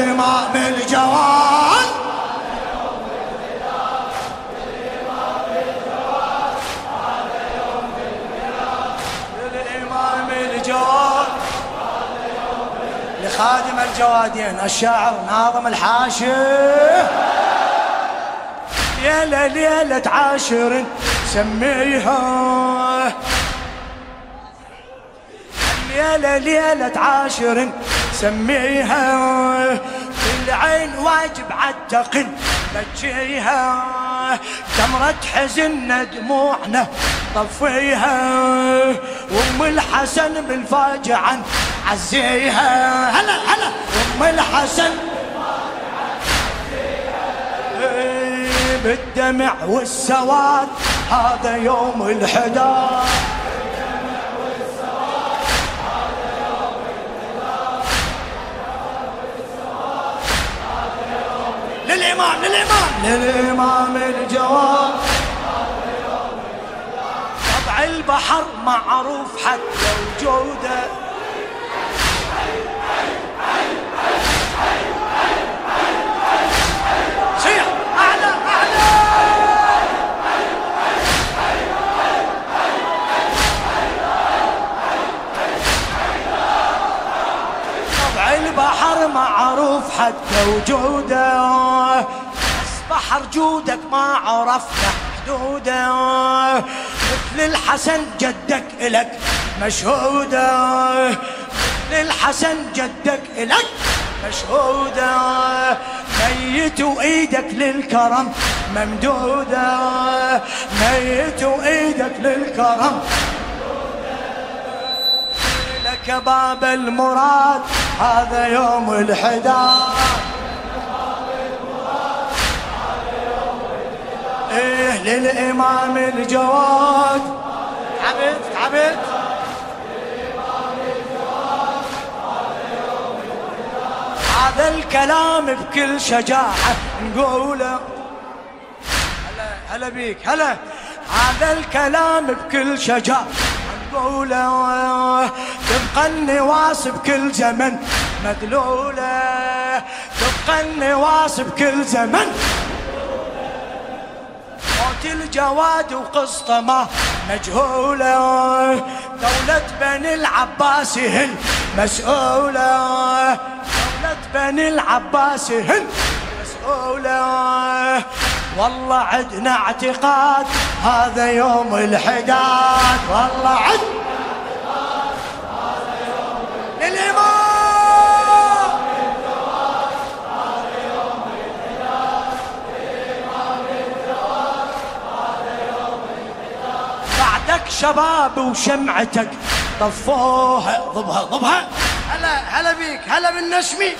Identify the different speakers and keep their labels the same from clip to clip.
Speaker 1: للإمام الجواد لخادم الجوادين الشاعر ناظم الحاشر ليلة ليلة عاشر سميها. ليلة ليلة عاشر سميها. العين واجب عالتقن. بجيها تمرة حزن دموعنا طفيها. وأم الحسن بالفاجعة عزيها. هلا هلا. أم الحسن بالدمع والسواد هذا يوم الحداد. للإمام للإمام. للإمام الجواب. طبع البحر معروف حتى وجوده صيح أعلى أعلى طبع البحر معروف حتى وجوده. بس بحر جودك ما عرفنا حدوده. مثل الحسن جدك إلك مشهوده. مثل الحسن جدك إلك مشهوده. ميت وإيدك للكرم ممدوده. ميت وإيدك للكرم لك باب المراد. هذا يوم الحداد. إيه للإمام الجواد. تعبت تعبت هذا الكلام بكل شجاعة نقوله. هلا هلا بيك هلا. هذا الكلام بكل شجاعة نقوله. تبقى النواس بكل زمن مدلولة. تبقى النواس بكل زمن. موت الجواد وقصته ما مجهولة. دولة بني العباس هن مسؤولة. دولة بني العباس هن مسؤولة. والله عدنا اعتقاد هذا يوم الحداد. والله عدنا شباب وشمعتك. طفوها ضبها ضبها. هلا هلا بيك هلا بالنشمي.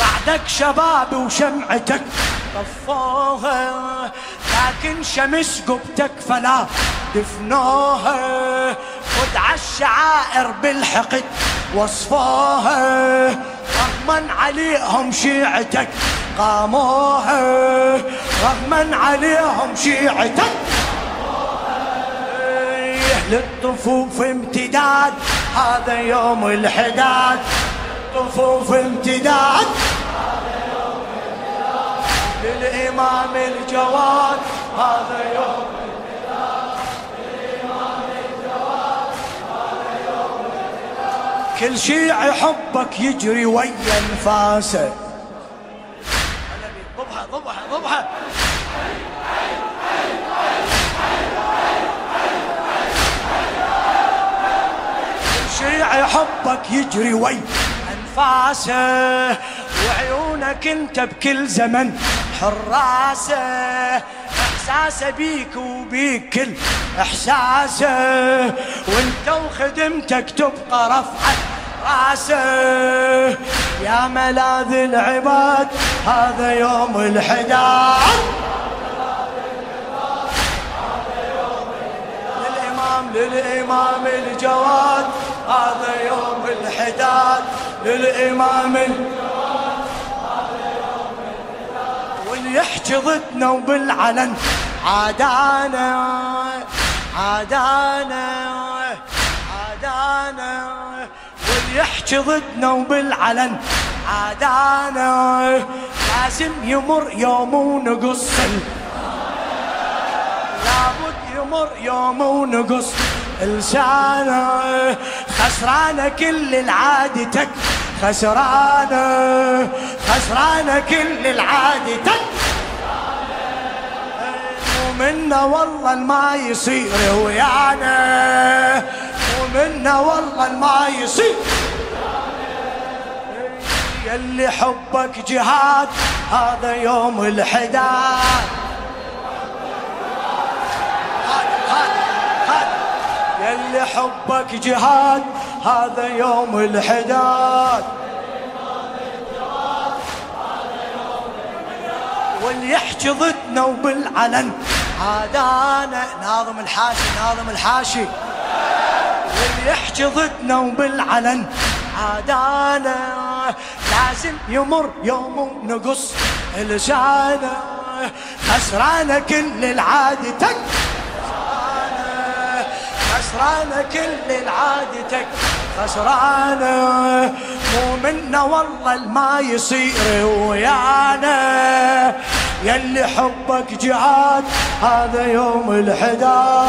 Speaker 1: بعدك شباب وشمعتك. طفوها لكن شمس قبتك فلا. دفنوها خد عالشعائر بالحقد. وصفوها رغما عليهم شيعتك. قاموها رغما عليهم شيعتك. للطفوف امتداد هذا يوم الحداد. طفوف امتداد. للإمام الجواد هذا يوم كل شيء يحبك يجري ويا انفاسه ضبها ضبها ضبها يحبك يجري وي. أنفاسه وعيونك انت بكل زمن. حراسه احساسه بيك وبيك كل إحساسه. وانت وخدمتك تبقى رفعت راسه. يا ملاذ العباد هذا يوم الحداد. للإمام للإمام يوم الحداد للإمام واللي ضدنا وبالعلن عادانا عادانا عادانا. واللي ضدنا وبالعلن عادانا. لازم يمر يوم ونقص. لابد يمر يوم ونقص. لسانه خسرانه كل العادتك خسرانه خسرانه كل العادتك ومنا والله ما يصير ويانا. ومنا والله ما يصير. يلي حبك جهاد هذا يوم الحداد. يلي حبك جهاد هذا يوم الحداد. واللي يحكي ضدنا وبالعلن عادانا ناظم الحاشي ناظم الحاشي. واللي يحكي ضدنا وبالعلن عادانا لازم يمر يوم نقص لسانه خسرانه كل العادتك خسرانه كل العادتك خسرانه مو منا والله ما يصير ويانا. يلي حبك جهاد هذا يوم الحداد.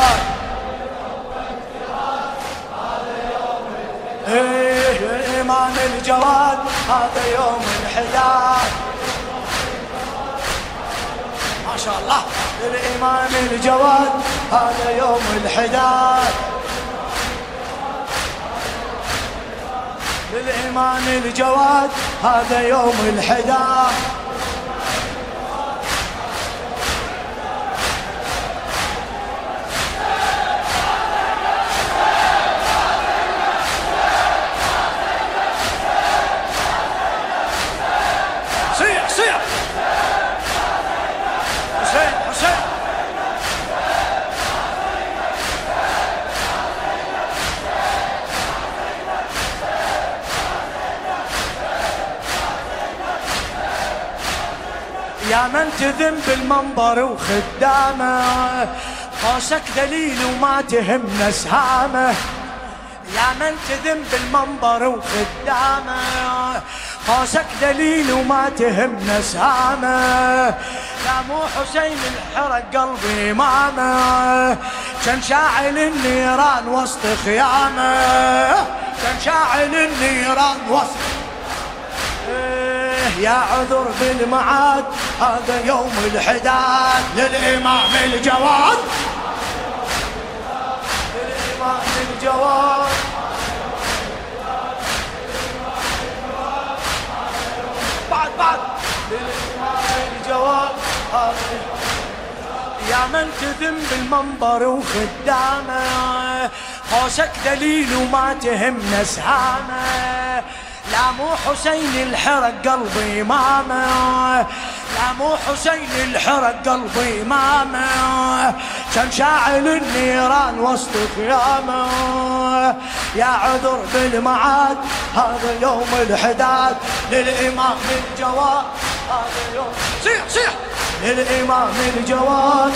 Speaker 1: إيه إيمان الجواد هذا يوم الحداد. ما شاء الله. الإمام الجواد هذا يوم الحداد. للإمام الجواد هذا يوم الحداد. يا من تذم بالمنبر وخدامه قوسك دليل وما تهمنا سهامه يا من تذم بالمنبر وخدامه قوسك دليل وما تهمنا سهامه لا مو حسين الحرق قلبي إمامه كان شاعل النيران وسط خيامه. كان شاعل النيران وسط إيه يا عذر بالمعاد. هذا يوم الحداد للإمام الجواد. للإمام الجواد. بعد بعد. للإمام الجواد. يا من تذم بالمنبر وخدامه. قوسك دليل وما تهمنا سهامه لا مو حسين الحرق قلبي امامه لا مو حسين الحرق قلبي امامه كان شاعل النيران وسط خيامه يا عذر بالمعاد هذا يوم الحداد. للإمام الجواد هذا يوم صيح صيح. الجواد الجواد.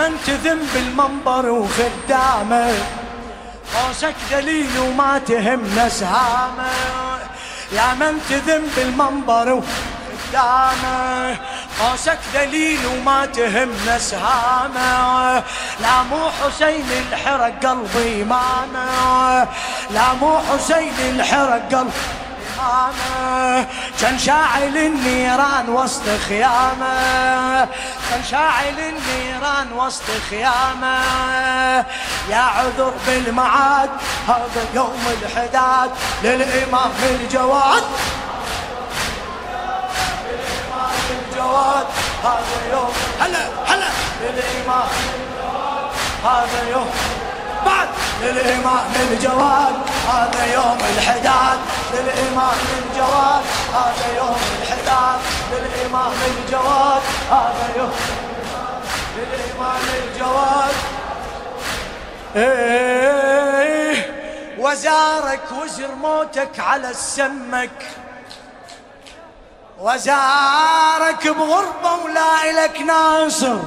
Speaker 1: من تذم بالمنبر وخدامة. قوسك دليل وما تهمنا سهامه يا من تذم بالمنبر وخدامة. قوسك دليل وما تهمنا سهامه لا مو حسين الحرق قلبي امامه لا مو حسين الحرق قلبي امامه كان شاعل النيران وسط خيامة. كان شاعل النيران وسط خيامة. يا عذر بالمعاد هذا يوم الحداد. للإمام الجواد الجواد. هذا يوم هلا هلا. للإمام هذا يوم. بعد للإمام الجواد هذا يوم الحداد. للإمام الجواد هذا يوم الحداد. للإمام الجواد هذا يوم للإمام الجواد إيه وزارك وزر موتك على السمك وزارك بغربة ولا إلك ناصر.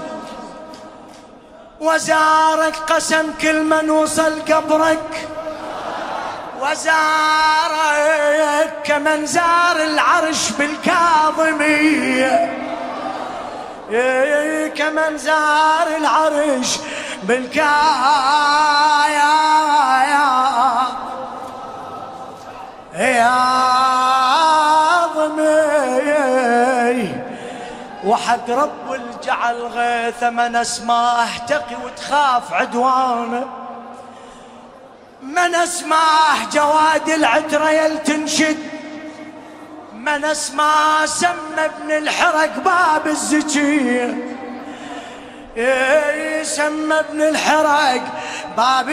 Speaker 1: وزارك قسم كل من وصل قبرك. وزارك كمن زار العرش بالكاظمية كمن زار العرش بالكايا يا ضمي وحق رب الجعل غيث من اسماه احتقي وتخاف عدوانه. من اسماه جواد العترة يلتنشد من اسماه سمى ابن الحرق باب الزكية سمى ابن الحرق باب